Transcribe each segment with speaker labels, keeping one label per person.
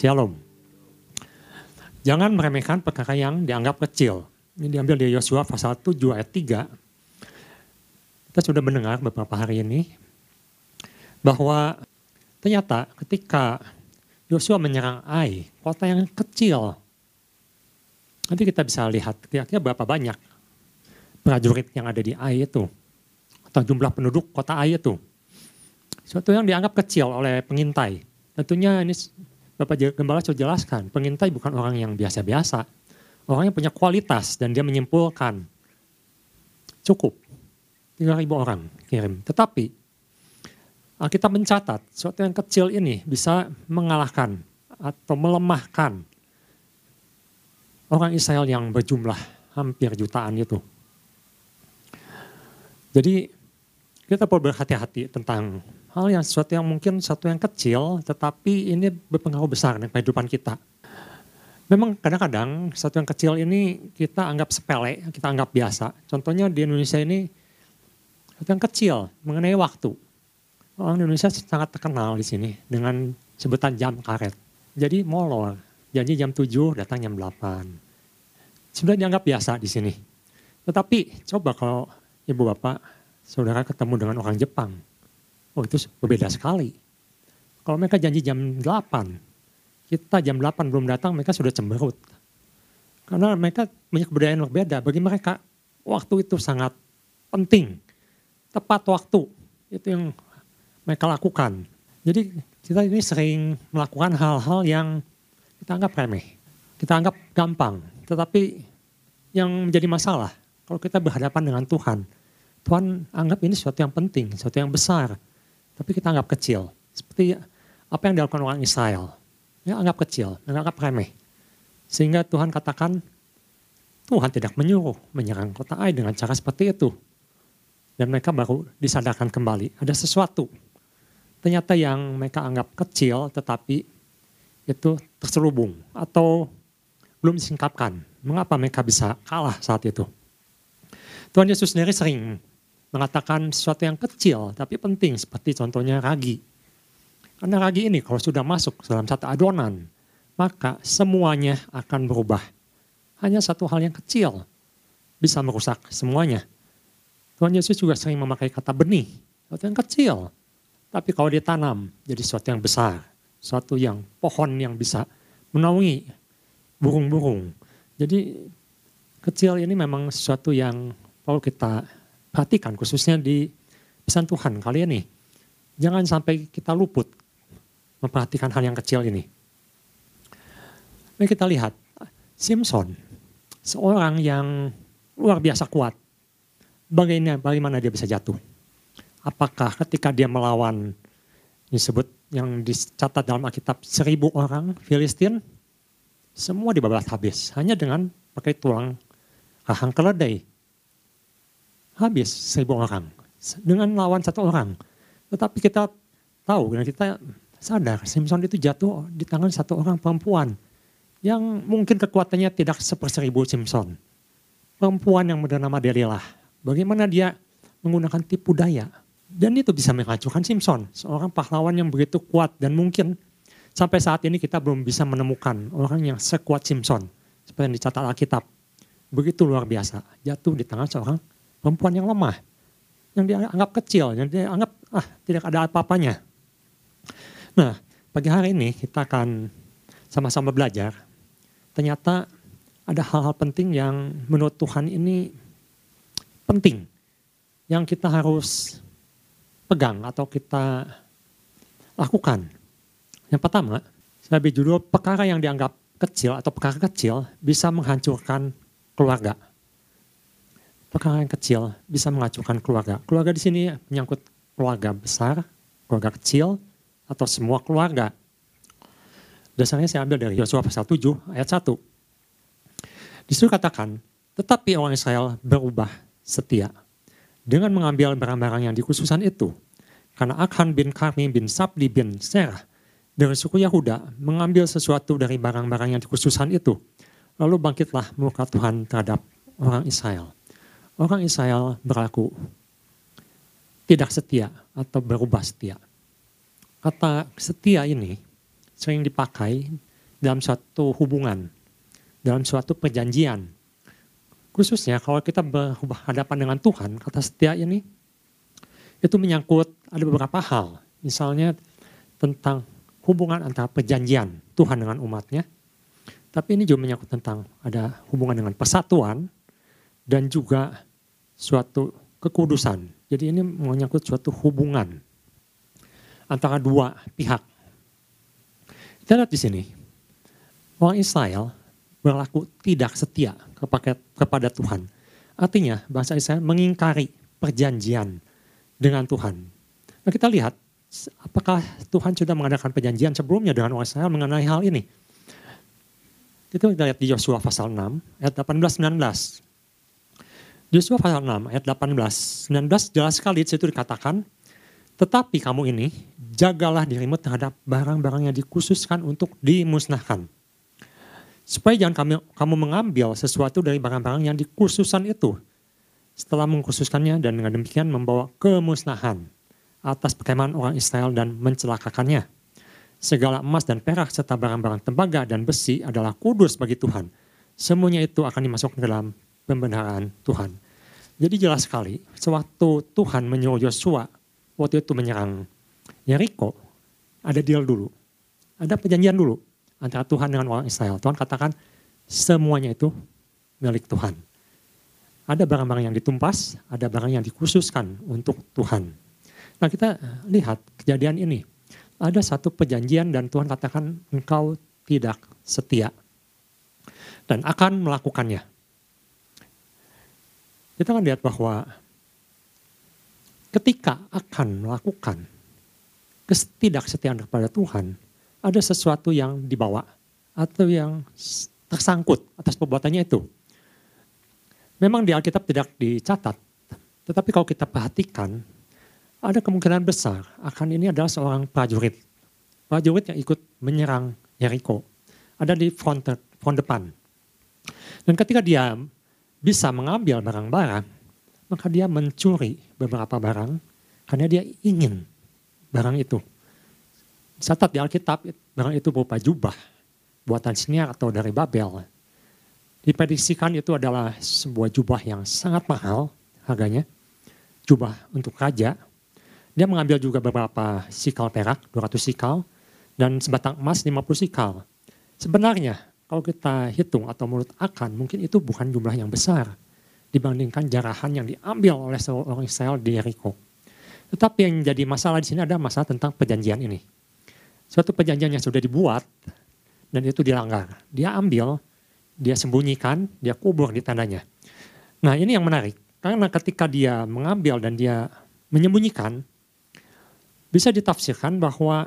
Speaker 1: Shalom. Jangan meremehkan perkara yang dianggap kecil. Ini diambil dari Yosua pasal 7 ayat 3. Kita sudah mendengar beberapa hari ini bahwa ternyata ketika Yosua menyerang Ai, kota yang kecil. Nanti kita bisa lihat kira-kira berapa banyak prajurit yang ada di Ai itu. Atau jumlah penduduk kota Ai itu. Suatu yang dianggap kecil oleh pengintai. Tentunya ini Bapak Gembala sudah jelaskan, pengintai bukan orang yang biasa-biasa. Orang yang punya kualitas dan dia menyimpulkan. Cukup. 3.000 orang kirim. Tetapi kita mencatat sesuatu yang kecil ini bisa mengalahkan atau melemahkan orang Israel yang berjumlah hampir jutaan itu. Jadi kita perlu berhati-hati tentang hal yang sesuatu yang mungkin sesuatu yang kecil, tetapi ini berpengaruh besar dengan kehidupan kita. Memang kadang-kadang sesuatu yang kecil ini kita anggap sepele, kita anggap biasa. Contohnya di Indonesia ini sesuatu yang kecil mengenai waktu. Orang Indonesia sangat terkenal di sini dengan sebutan jam karet. Jadi molor, janji jam 7 datang jam 8. Sebenarnya dianggap biasa di sini. Tetapi coba kalau ibu bapak saudara ketemu dengan orang Jepang, Oh itu berbeda sekali. Kalau mereka janji jam 8, kita jam 8 belum datang mereka sudah cemberut. Karena mereka punya kebudayaan yang berbeda. Bagi mereka waktu itu sangat penting. Tepat waktu. Itu yang mereka lakukan. Jadi kita ini sering melakukan hal-hal yang kita anggap remeh. Kita anggap gampang. Tetapi yang menjadi masalah kalau kita berhadapan dengan Tuhan. Tuhan anggap ini sesuatu yang penting, sesuatu yang besar tapi kita anggap kecil. Seperti apa yang dilakukan orang Israel. Ya, anggap kecil, anggap remeh. Sehingga Tuhan katakan, Tuhan tidak menyuruh menyerang kota Ai dengan cara seperti itu. Dan mereka baru disadarkan kembali, ada sesuatu. Ternyata yang mereka anggap kecil tetapi itu terselubung atau belum disingkapkan. Mengapa mereka bisa kalah saat itu? Tuhan Yesus sendiri sering mengatakan sesuatu yang kecil tapi penting seperti contohnya ragi. Karena ragi ini kalau sudah masuk dalam satu adonan, maka semuanya akan berubah. Hanya satu hal yang kecil bisa merusak semuanya. Tuhan Yesus juga sering memakai kata benih, sesuatu yang kecil. Tapi kalau ditanam jadi sesuatu yang besar, sesuatu yang pohon yang bisa menaungi burung-burung. Jadi kecil ini memang sesuatu yang perlu kita perhatikan khususnya di pesan Tuhan kalian nih. Jangan sampai kita luput memperhatikan hal yang kecil ini. Mari kita lihat Simpson, seorang yang luar biasa kuat. Bagaimana, bagaimana dia bisa jatuh? Apakah ketika dia melawan disebut yang dicatat dalam Alkitab seribu orang Filistin, semua dibabat habis hanya dengan pakai tulang rahang keledai habis seribu orang dengan lawan satu orang. Tetapi kita tahu dan kita sadar Simpson itu jatuh di tangan satu orang perempuan yang mungkin kekuatannya tidak seperseribu Simpson. Perempuan yang bernama Delilah. Bagaimana dia menggunakan tipu daya. Dan itu bisa menghancurkan Simpson. Seorang pahlawan yang begitu kuat dan mungkin sampai saat ini kita belum bisa menemukan orang yang sekuat Simpson. Seperti yang dicatat Alkitab. Begitu luar biasa. Jatuh di tangan seorang perempuan yang lemah, yang dianggap kecil, yang dianggap ah tidak ada apa-apanya. Nah, pagi hari ini kita akan sama-sama belajar. Ternyata ada hal-hal penting yang menurut Tuhan ini penting, yang kita harus pegang atau kita lakukan. Yang pertama, saya beri judul perkara yang dianggap kecil atau perkara kecil bisa menghancurkan keluarga perkara yang kecil bisa mengacaukan keluarga. Keluarga di sini menyangkut keluarga besar, keluarga kecil, atau semua keluarga. Dasarnya saya ambil dari Yosua pasal 7 ayat 1. Disuruh katakan, tetapi orang Israel berubah setia dengan mengambil barang-barang yang dikhususan itu. Karena Akhan bin Karmi bin Sabli bin Serah dari suku Yahuda mengambil sesuatu dari barang-barang yang dikhususan itu. Lalu bangkitlah muka Tuhan terhadap orang Israel orang Israel berlaku tidak setia atau berubah setia. Kata setia ini sering dipakai dalam suatu hubungan, dalam suatu perjanjian. Khususnya kalau kita berhadapan dengan Tuhan, kata setia ini, itu menyangkut ada beberapa hal. Misalnya tentang hubungan antara perjanjian Tuhan dengan umatnya, tapi ini juga menyangkut tentang ada hubungan dengan persatuan dan juga suatu kekudusan. Jadi ini menyangkut suatu hubungan antara dua pihak. Kita lihat di sini, orang Israel berlaku tidak setia kepada Tuhan. Artinya bangsa Israel mengingkari perjanjian dengan Tuhan. Nah kita lihat apakah Tuhan sudah mengadakan perjanjian sebelumnya dengan orang Israel mengenai hal ini. Kita lihat di Yosua pasal 6 ayat 18-19. Yosua pasal 6 ayat 18, 19 jelas sekali di situ dikatakan, tetapi kamu ini jagalah dirimu terhadap barang-barang yang dikhususkan untuk dimusnahkan Supaya jangan kamu, kamu mengambil sesuatu dari barang-barang yang dikhususan itu. Setelah mengkhususkannya dan dengan demikian membawa kemusnahan atas perkemahan orang Israel dan mencelakakannya. Segala emas dan perak serta barang-barang tembaga dan besi adalah kudus bagi Tuhan. Semuanya itu akan dimasukkan ke dalam pembenaran Tuhan. Jadi jelas sekali, sewaktu Tuhan menyuruh Yosua waktu itu menyerang Yeriko, ada deal dulu. Ada perjanjian dulu antara Tuhan dengan orang Israel. Tuhan katakan semuanya itu milik Tuhan. Ada barang-barang yang ditumpas, ada barang yang dikhususkan untuk Tuhan. Nah kita lihat kejadian ini. Ada satu perjanjian dan Tuhan katakan engkau tidak setia. Dan akan melakukannya. Kita akan lihat bahwa ketika akan melakukan ketidaksetiaan kepada Tuhan, ada sesuatu yang dibawa atau yang tersangkut atas perbuatannya itu. Memang di Alkitab tidak dicatat, tetapi kalau kita perhatikan, ada kemungkinan besar akan ini adalah seorang prajurit. Prajurit yang ikut menyerang Jericho. Ada di front, front depan. Dan ketika dia bisa mengambil barang-barang, maka dia mencuri beberapa barang karena dia ingin barang itu. Catat di Alkitab, barang itu berupa jubah, buatan senior atau dari Babel. Diprediksikan itu adalah sebuah jubah yang sangat mahal harganya, jubah untuk raja. Dia mengambil juga beberapa sikal perak, 200 sikal, dan sebatang emas 50 sikal. Sebenarnya kalau kita hitung atau menurut akan, mungkin itu bukan jumlah yang besar dibandingkan jarahan yang diambil oleh seorang Israel di Jericho. Tetapi yang jadi masalah di sini ada masalah tentang perjanjian ini suatu perjanjian yang sudah dibuat dan itu dilanggar. Dia ambil, dia sembunyikan, dia kubur di tandanya. Nah ini yang menarik, karena ketika dia mengambil dan dia menyembunyikan, bisa ditafsirkan bahwa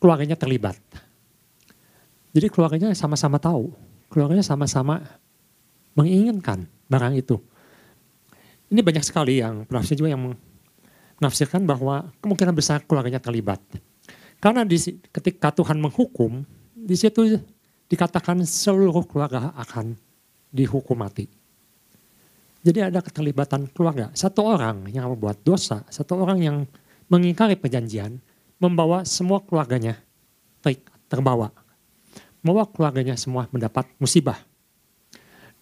Speaker 1: keluarganya terlibat. Jadi keluarganya sama-sama tahu, keluarganya sama-sama menginginkan barang itu. Ini banyak sekali yang penafsir juga yang menafsirkan bahwa kemungkinan besar keluarganya terlibat. Karena di, ketika Tuhan menghukum, di situ dikatakan seluruh keluarga akan dihukum mati. Jadi ada keterlibatan keluarga. Satu orang yang membuat dosa, satu orang yang mengingkari perjanjian, membawa semua keluarganya terbawa. Membawa keluarganya semua mendapat musibah.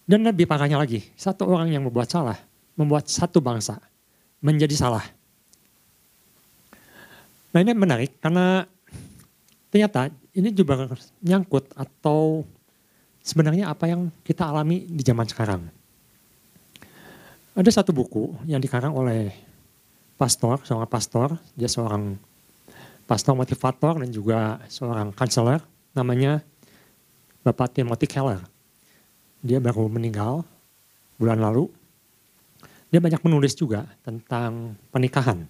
Speaker 1: Dan lebih parahnya lagi, satu orang yang membuat salah, membuat satu bangsa menjadi salah. Nah ini menarik karena ternyata ini juga nyangkut atau sebenarnya apa yang kita alami di zaman sekarang. Ada satu buku yang dikarang oleh pastor, seorang pastor, dia seorang pastor motivator dan juga seorang kanseler, namanya Bapak Timothy Keller. Dia baru meninggal bulan lalu. Dia banyak menulis juga tentang pernikahan.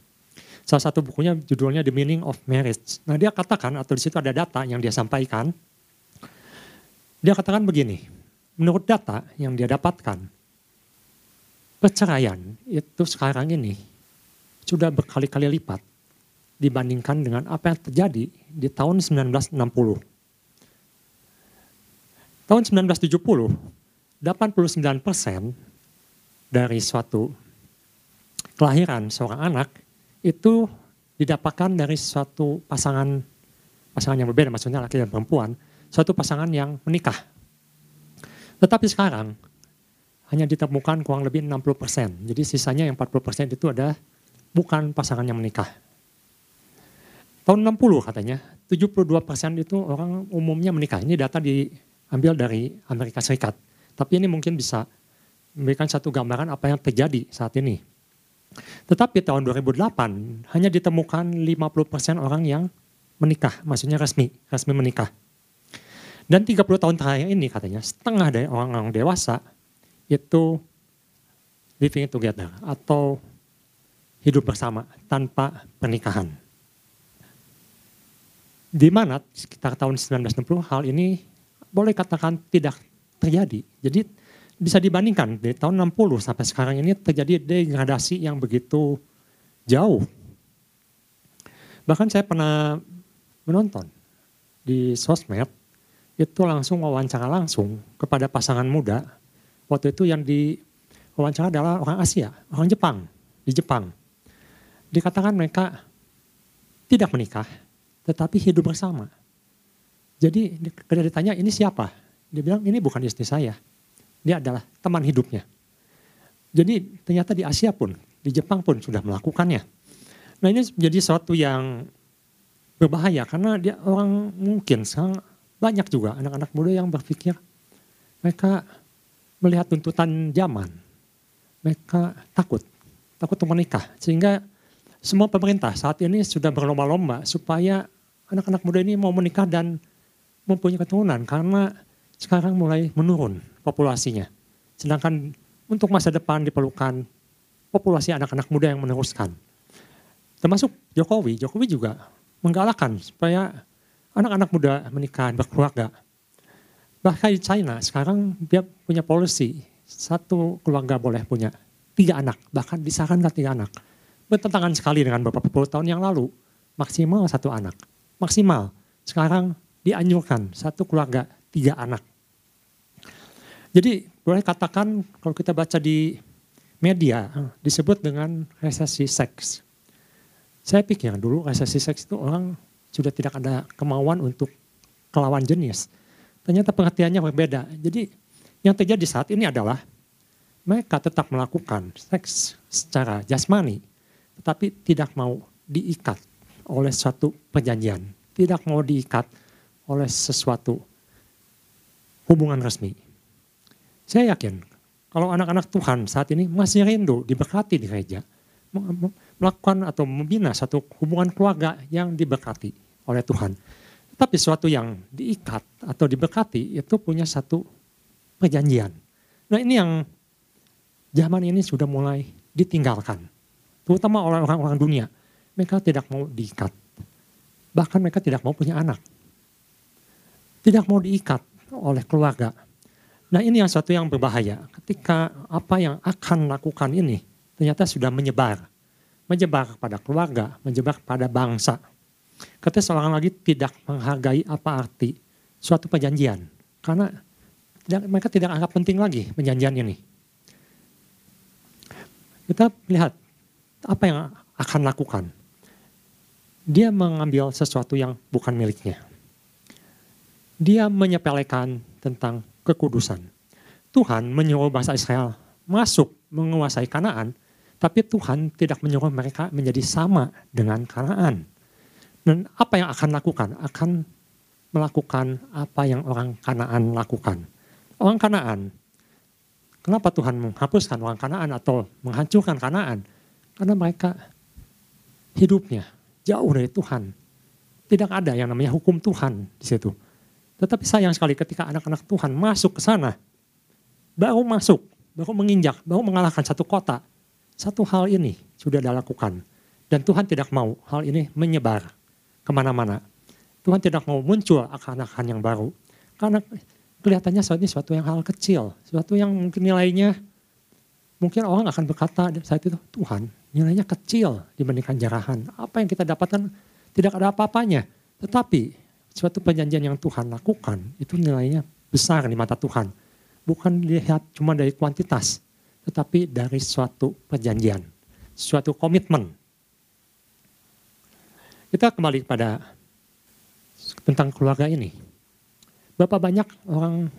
Speaker 1: Salah satu bukunya judulnya The Meaning of Marriage. Nah dia katakan atau di situ ada data yang dia sampaikan. Dia katakan begini, menurut data yang dia dapatkan, perceraian itu sekarang ini sudah berkali-kali lipat dibandingkan dengan apa yang terjadi di tahun 1960. Tahun 1970, 89 persen dari suatu kelahiran seorang anak itu didapatkan dari suatu pasangan pasangan yang berbeda, maksudnya laki dan perempuan, suatu pasangan yang menikah. Tetapi sekarang hanya ditemukan kurang lebih 60%. Jadi sisanya yang 40% itu ada bukan pasangan yang menikah. Tahun 60 katanya, 72% itu orang umumnya menikah. Ini data diambil dari Amerika Serikat. Tapi ini mungkin bisa memberikan satu gambaran apa yang terjadi saat ini. Tetapi tahun 2008 hanya ditemukan 50% orang yang menikah, maksudnya resmi, resmi menikah. Dan 30 tahun terakhir ini katanya setengah dari orang-orang dewasa itu living together atau hidup bersama tanpa pernikahan. Di mana sekitar tahun 1960 hal ini boleh katakan tidak terjadi. Jadi bisa dibandingkan dari tahun 60 sampai sekarang ini terjadi degradasi yang begitu jauh. Bahkan saya pernah menonton di sosmed itu langsung wawancara langsung kepada pasangan muda waktu itu yang di wawancara adalah orang Asia, orang Jepang, di Jepang. Dikatakan mereka tidak menikah, tetapi hidup bersama. Jadi ketika ditanya ini siapa? Dia bilang ini bukan istri saya. Dia adalah teman hidupnya. Jadi ternyata di Asia pun, di Jepang pun sudah melakukannya. Nah ini menjadi sesuatu yang berbahaya karena dia orang mungkin sekarang banyak juga anak-anak muda yang berpikir mereka melihat tuntutan zaman, mereka takut, takut untuk menikah. Sehingga semua pemerintah saat ini sudah berlomba-lomba supaya anak-anak muda ini mau menikah dan mempunyai keturunan karena sekarang mulai menurun populasinya. Sedangkan untuk masa depan diperlukan populasi anak-anak muda yang meneruskan. Termasuk Jokowi, Jokowi juga menggalakkan supaya anak-anak muda menikah, berkeluarga. Bahkan di China sekarang dia punya policy satu keluarga boleh punya tiga anak, bahkan disarankan tiga anak. Bertentangan sekali dengan beberapa puluh tahun yang lalu, maksimal satu anak. Maksimal, sekarang dianjurkan satu keluarga tiga anak. Jadi boleh katakan kalau kita baca di media disebut dengan resesi seks. Saya pikir dulu resesi seks itu orang sudah tidak ada kemauan untuk kelawan jenis ternyata pengertiannya berbeda. Jadi yang terjadi saat ini adalah mereka tetap melakukan seks secara jasmani, tetapi tidak mau diikat oleh suatu perjanjian, tidak mau diikat oleh sesuatu hubungan resmi. Saya yakin kalau anak-anak Tuhan saat ini masih rindu diberkati di gereja, melakukan atau membina satu hubungan keluarga yang diberkati oleh Tuhan tapi sesuatu yang diikat atau diberkati itu punya satu perjanjian. Nah ini yang zaman ini sudah mulai ditinggalkan. Terutama oleh orang-orang dunia. Mereka tidak mau diikat. Bahkan mereka tidak mau punya anak. Tidak mau diikat oleh keluarga. Nah ini yang satu yang berbahaya. Ketika apa yang akan lakukan ini ternyata sudah menyebar. Menyebar kepada keluarga, menyebar kepada bangsa Kata seorang lagi tidak menghargai apa arti suatu perjanjian. Karena mereka tidak anggap penting lagi perjanjian ini. Kita lihat apa yang akan lakukan. Dia mengambil sesuatu yang bukan miliknya. Dia menyepelekan tentang kekudusan. Tuhan menyuruh bangsa Israel masuk menguasai Kanaan, tapi Tuhan tidak menyuruh mereka menjadi sama dengan Kanaan. Dan apa yang akan lakukan? Akan melakukan apa yang orang Kanaan lakukan. Orang Kanaan, kenapa Tuhan menghapuskan orang Kanaan atau menghancurkan Kanaan? Karena mereka hidupnya jauh dari Tuhan. Tidak ada yang namanya hukum Tuhan di situ. Tetapi sayang sekali ketika anak-anak Tuhan masuk ke sana, baru masuk, baru menginjak, baru mengalahkan satu kota. Satu hal ini sudah dilakukan. Dan Tuhan tidak mau hal ini menyebar ke mana-mana. Tuhan tidak mau muncul akan-akan yang baru. Karena kelihatannya saat ini suatu yang hal kecil. Suatu yang mungkin nilainya, mungkin orang akan berkata saat itu, Tuhan nilainya kecil dibandingkan jarahan. Apa yang kita dapatkan tidak ada apa-apanya. Tetapi suatu perjanjian yang Tuhan lakukan itu nilainya besar di mata Tuhan. Bukan dilihat cuma dari kuantitas, tetapi dari suatu perjanjian, suatu komitmen kita kembali pada tentang keluarga ini. Berapa banyak orang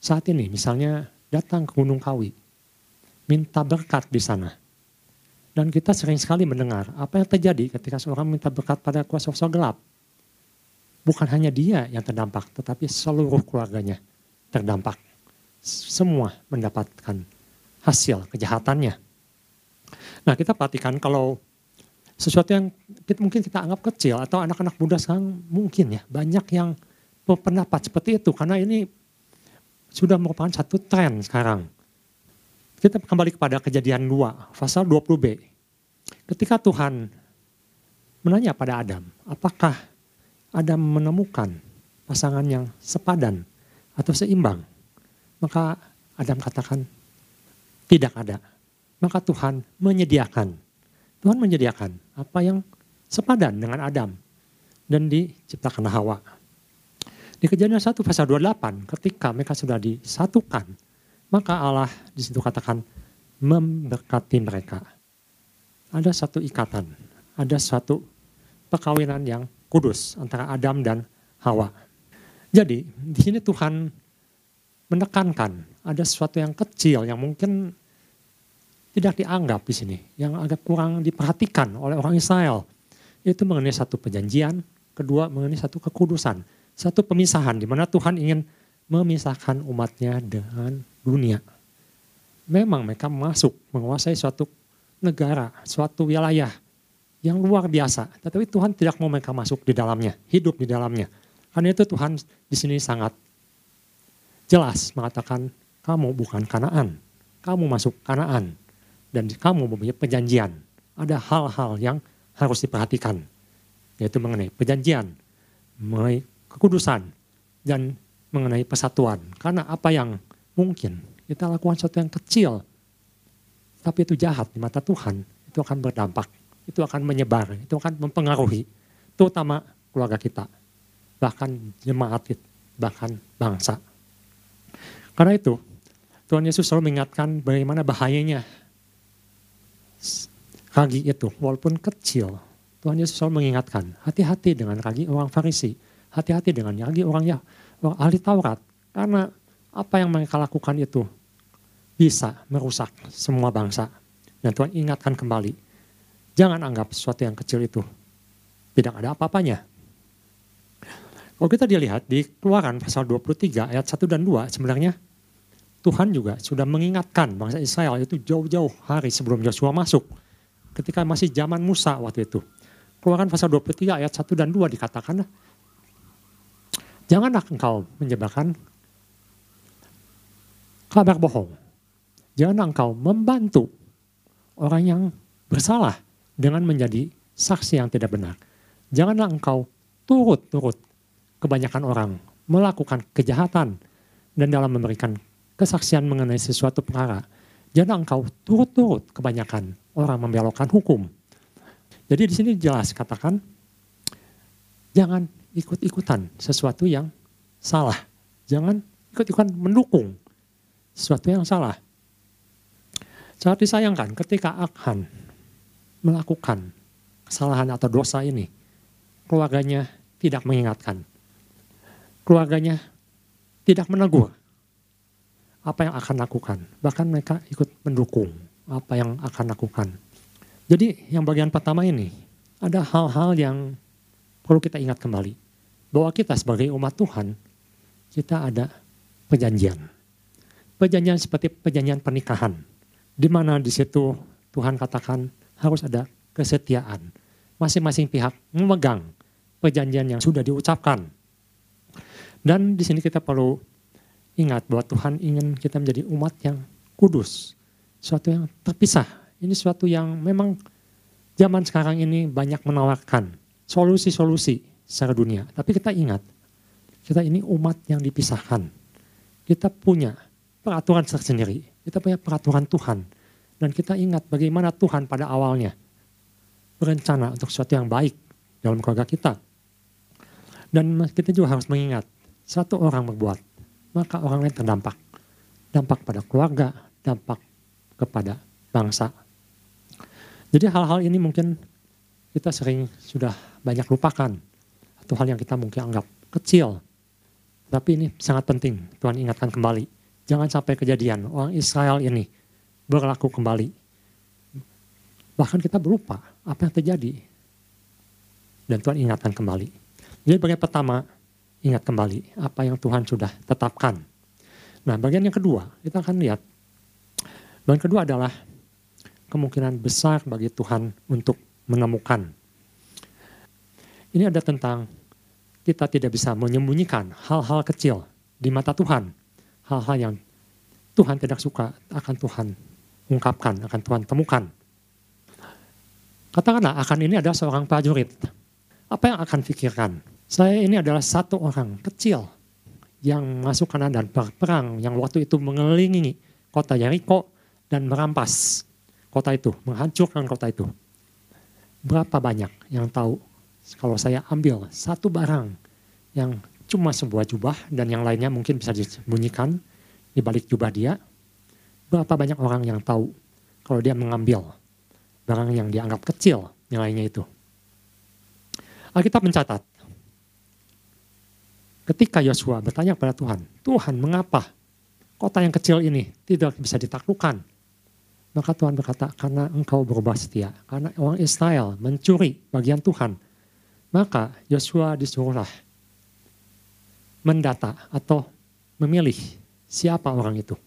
Speaker 1: saat ini misalnya datang ke Gunung Kawi, minta berkat di sana. Dan kita sering sekali mendengar apa yang terjadi ketika seorang minta berkat pada kuasa-kuasa gelap. Bukan hanya dia yang terdampak, tetapi seluruh keluarganya terdampak. Semua mendapatkan hasil kejahatannya. Nah kita perhatikan kalau sesuatu yang kita, mungkin kita anggap kecil atau anak-anak muda sekarang mungkin ya banyak yang berpendapat seperti itu karena ini sudah merupakan satu tren sekarang. Kita kembali kepada kejadian 2, pasal 20b. Ketika Tuhan menanya pada Adam, apakah Adam menemukan pasangan yang sepadan atau seimbang? Maka Adam katakan, tidak ada. Maka Tuhan menyediakan. Tuhan menyediakan apa yang sepadan dengan Adam. Dan diciptakan Hawa. Di kejadian 1 pasal 28 ketika mereka sudah disatukan. Maka Allah di situ katakan memberkati mereka. Ada satu ikatan. Ada suatu perkawinan yang kudus antara Adam dan Hawa. Jadi di sini Tuhan menekankan ada sesuatu yang kecil yang mungkin tidak dianggap di sini, yang agak kurang diperhatikan oleh orang Israel. Itu mengenai satu perjanjian, kedua mengenai satu kekudusan satu pemisahan di mana Tuhan ingin memisahkan umatnya dengan dunia. Memang mereka masuk menguasai suatu negara, suatu wilayah yang luar biasa. Tetapi Tuhan tidak mau mereka masuk di dalamnya, hidup di dalamnya. Karena itu Tuhan di sini sangat jelas mengatakan kamu bukan kanaan. Kamu masuk kanaan. Dan kamu mempunyai perjanjian. Ada hal-hal yang harus diperhatikan. Yaitu mengenai perjanjian, mengenai kekudusan dan mengenai persatuan. Karena apa yang mungkin kita lakukan sesuatu yang kecil, tapi itu jahat di mata Tuhan, itu akan berdampak, itu akan menyebar, itu akan mempengaruhi, terutama keluarga kita, bahkan jemaat, bahkan bangsa. Karena itu, Tuhan Yesus selalu mengingatkan bagaimana bahayanya ragi itu, walaupun kecil. Tuhan Yesus selalu mengingatkan, hati-hati dengan ragi orang Farisi hati-hati dengan lagi orang ya orang ahli Taurat karena apa yang mereka lakukan itu bisa merusak semua bangsa dan Tuhan ingatkan kembali jangan anggap sesuatu yang kecil itu tidak ada apa-apanya. Kalau kita dilihat di keluaran pasal 23 ayat 1 dan 2 sebenarnya Tuhan juga sudah mengingatkan bangsa Israel itu jauh-jauh hari sebelum Yosua masuk ketika masih zaman Musa waktu itu. Keluaran pasal 23 ayat 1 dan 2 dikatakan Janganlah engkau menyebarkan kabar bohong. Jangan engkau membantu orang yang bersalah dengan menjadi saksi yang tidak benar. Janganlah engkau turut-turut kebanyakan orang melakukan kejahatan dan dalam memberikan kesaksian mengenai sesuatu perkara. Jangan engkau turut-turut kebanyakan orang membelokkan hukum. Jadi di sini jelas katakan, jangan ikut-ikutan sesuatu yang salah. Jangan ikut-ikutan mendukung sesuatu yang salah. Sangat disayangkan ketika akan melakukan kesalahan atau dosa ini, keluarganya tidak mengingatkan. Keluarganya tidak menegur apa yang akan lakukan. Bahkan mereka ikut mendukung apa yang akan lakukan. Jadi yang bagian pertama ini, ada hal-hal yang perlu kita ingat kembali bahwa kita sebagai umat Tuhan, kita ada perjanjian. Perjanjian seperti perjanjian pernikahan, di mana di situ Tuhan katakan harus ada kesetiaan. Masing-masing pihak memegang perjanjian yang sudah diucapkan. Dan di sini kita perlu ingat bahwa Tuhan ingin kita menjadi umat yang kudus. Suatu yang terpisah. Ini suatu yang memang zaman sekarang ini banyak menawarkan solusi-solusi secara dunia. Tapi kita ingat, kita ini umat yang dipisahkan. Kita punya peraturan tersendiri. Kita punya peraturan Tuhan. Dan kita ingat bagaimana Tuhan pada awalnya berencana untuk sesuatu yang baik dalam keluarga kita. Dan kita juga harus mengingat, satu orang berbuat, maka orang lain terdampak. Dampak pada keluarga, dampak kepada bangsa. Jadi hal-hal ini mungkin kita sering sudah banyak lupakan atau hal yang kita mungkin anggap kecil. Tapi ini sangat penting Tuhan ingatkan kembali. Jangan sampai kejadian orang Israel ini berlaku kembali. Bahkan kita berupa apa yang terjadi. Dan Tuhan ingatkan kembali. Jadi bagian pertama, ingat kembali apa yang Tuhan sudah tetapkan. Nah bagian yang kedua, kita akan lihat. Bagian kedua adalah kemungkinan besar bagi Tuhan untuk menemukan. Ini ada tentang kita tidak bisa menyembunyikan hal-hal kecil di mata Tuhan. Hal-hal yang Tuhan tidak suka akan Tuhan ungkapkan, akan Tuhan temukan. Katakanlah akan ini adalah seorang prajurit. Apa yang akan pikirkan? Saya ini adalah satu orang kecil yang masuk kanan dan berperang yang waktu itu mengelilingi kota Yeriko dan merampas kota itu, menghancurkan kota itu. Berapa banyak yang tahu kalau saya ambil satu barang yang cuma sebuah jubah dan yang lainnya mungkin bisa disembunyikan di balik jubah dia, berapa banyak orang yang tahu kalau dia mengambil barang yang dianggap kecil nilainya itu. Alkitab mencatat, ketika Yosua bertanya kepada Tuhan, Tuhan mengapa kota yang kecil ini tidak bisa ditaklukkan? Maka Tuhan berkata, karena engkau berubah setia. Karena orang Israel mencuri bagian Tuhan maka Yosua disuruhlah mendata atau memilih siapa orang itu.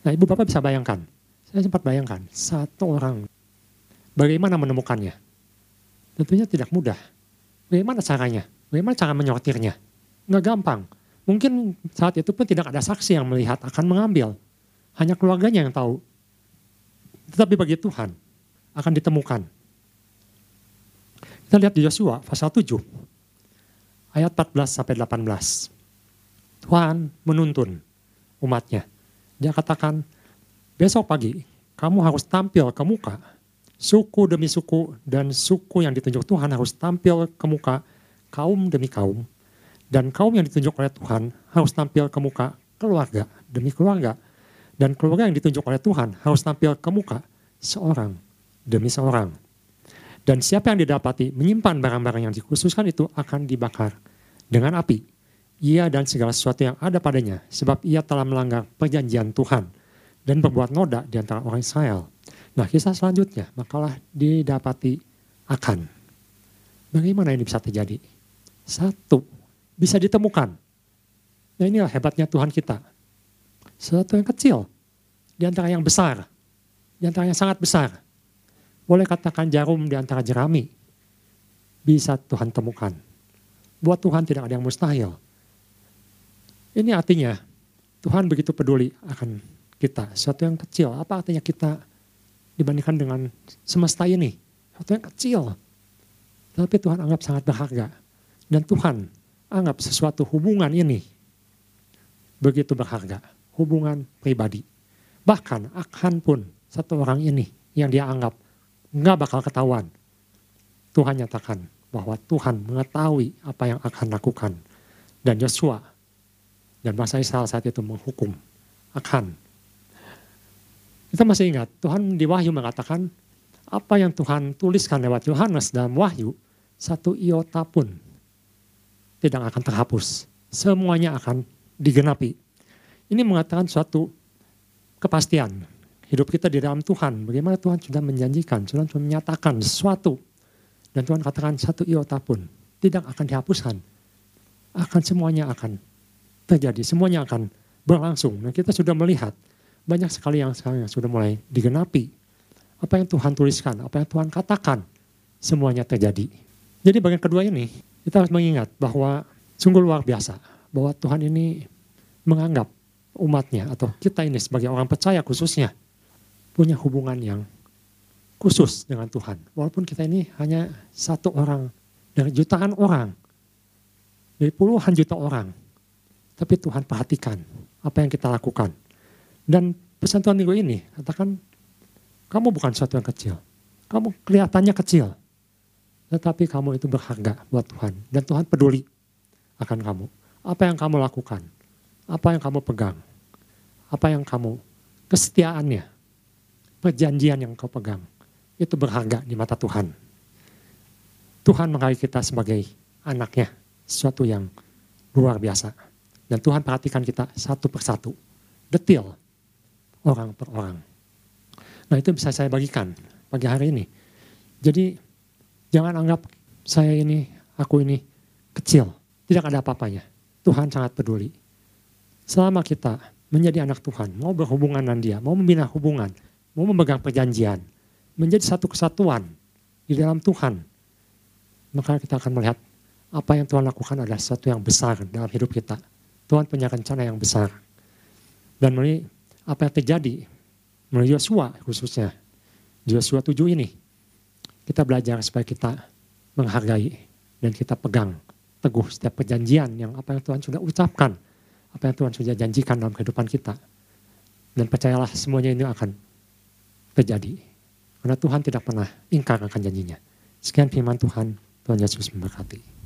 Speaker 1: Nah ibu bapak bisa bayangkan, saya sempat bayangkan satu orang bagaimana menemukannya. Tentunya tidak mudah. Bagaimana caranya? Bagaimana cara menyortirnya? Nggak gampang. Mungkin saat itu pun tidak ada saksi yang melihat akan mengambil. Hanya keluarganya yang tahu. Tetapi bagi Tuhan akan ditemukan kita lihat di Yosua pasal 7 ayat 14 sampai 18. Tuhan menuntun umatnya. Dia katakan, besok pagi kamu harus tampil ke muka. Suku demi suku dan suku yang ditunjuk Tuhan harus tampil ke muka kaum demi kaum. Dan kaum yang ditunjuk oleh Tuhan harus tampil ke muka keluarga demi keluarga. Dan keluarga yang ditunjuk oleh Tuhan harus tampil ke muka seorang demi seorang. Dan siapa yang didapati menyimpan barang-barang yang dikhususkan itu akan dibakar dengan api. Ia dan segala sesuatu yang ada padanya, sebab ia telah melanggar perjanjian Tuhan dan berbuat noda di antara orang Israel. Nah kisah selanjutnya, makalah didapati akan. Bagaimana ini bisa terjadi? Satu, bisa ditemukan. Nah inilah hebatnya Tuhan kita. Sesuatu yang kecil, di antara yang besar, di antara yang sangat besar boleh katakan jarum di antara jerami. Bisa Tuhan temukan. Buat Tuhan tidak ada yang mustahil. Ini artinya Tuhan begitu peduli akan kita. Sesuatu yang kecil. Apa artinya kita dibandingkan dengan semesta ini? Sesuatu yang kecil. Tapi Tuhan anggap sangat berharga. Dan Tuhan anggap sesuatu hubungan ini begitu berharga. Hubungan pribadi. Bahkan akan pun satu orang ini yang dia anggap nggak bakal ketahuan. Tuhan nyatakan bahwa Tuhan mengetahui apa yang akan lakukan. Dan Yosua dan bangsa Israel saat itu menghukum akan. Kita masih ingat Tuhan di Wahyu mengatakan apa yang Tuhan tuliskan lewat Yohanes dalam Wahyu satu iota pun tidak akan terhapus. Semuanya akan digenapi. Ini mengatakan suatu kepastian hidup kita di dalam Tuhan. Bagaimana Tuhan sudah menjanjikan, Tuhan sudah menyatakan sesuatu. Dan Tuhan katakan satu iota pun tidak akan dihapuskan. Akan semuanya akan terjadi, semuanya akan berlangsung. Nah kita sudah melihat banyak sekali yang sekarang yang sudah mulai digenapi. Apa yang Tuhan tuliskan, apa yang Tuhan katakan, semuanya terjadi. Jadi bagian kedua ini, kita harus mengingat bahwa sungguh luar biasa. Bahwa Tuhan ini menganggap umatnya atau kita ini sebagai orang percaya khususnya punya hubungan yang khusus dengan Tuhan. Walaupun kita ini hanya satu orang dari jutaan orang, dari puluhan juta orang. Tapi Tuhan perhatikan apa yang kita lakukan. Dan pesan Tuhan minggu ini katakan, kamu bukan sesuatu yang kecil. Kamu kelihatannya kecil. Tetapi kamu itu berharga buat Tuhan. Dan Tuhan peduli akan kamu. Apa yang kamu lakukan. Apa yang kamu pegang. Apa yang kamu kesetiaannya perjanjian yang kau pegang itu berharga di mata Tuhan. Tuhan menghargai kita sebagai anaknya, sesuatu yang luar biasa. Dan Tuhan perhatikan kita satu persatu. Detil. Orang per orang. Nah itu bisa saya bagikan pagi hari ini. Jadi jangan anggap saya ini, aku ini kecil. Tidak ada apa-apanya. Tuhan sangat peduli. Selama kita menjadi anak Tuhan, mau berhubungan dengan dia, mau membina hubungan, mau memegang perjanjian, menjadi satu kesatuan di dalam Tuhan, maka kita akan melihat apa yang Tuhan lakukan adalah sesuatu yang besar dalam hidup kita. Tuhan punya rencana yang besar. Dan melalui apa yang terjadi, melalui Yosua khususnya, Yosua 7 ini, kita belajar supaya kita menghargai dan kita pegang teguh setiap perjanjian yang apa yang Tuhan sudah ucapkan, apa yang Tuhan sudah janjikan dalam kehidupan kita. Dan percayalah semuanya ini akan terjadi. Karena Tuhan tidak pernah ingkar akan janjinya. Sekian firman Tuhan, Tuhan Yesus memberkati.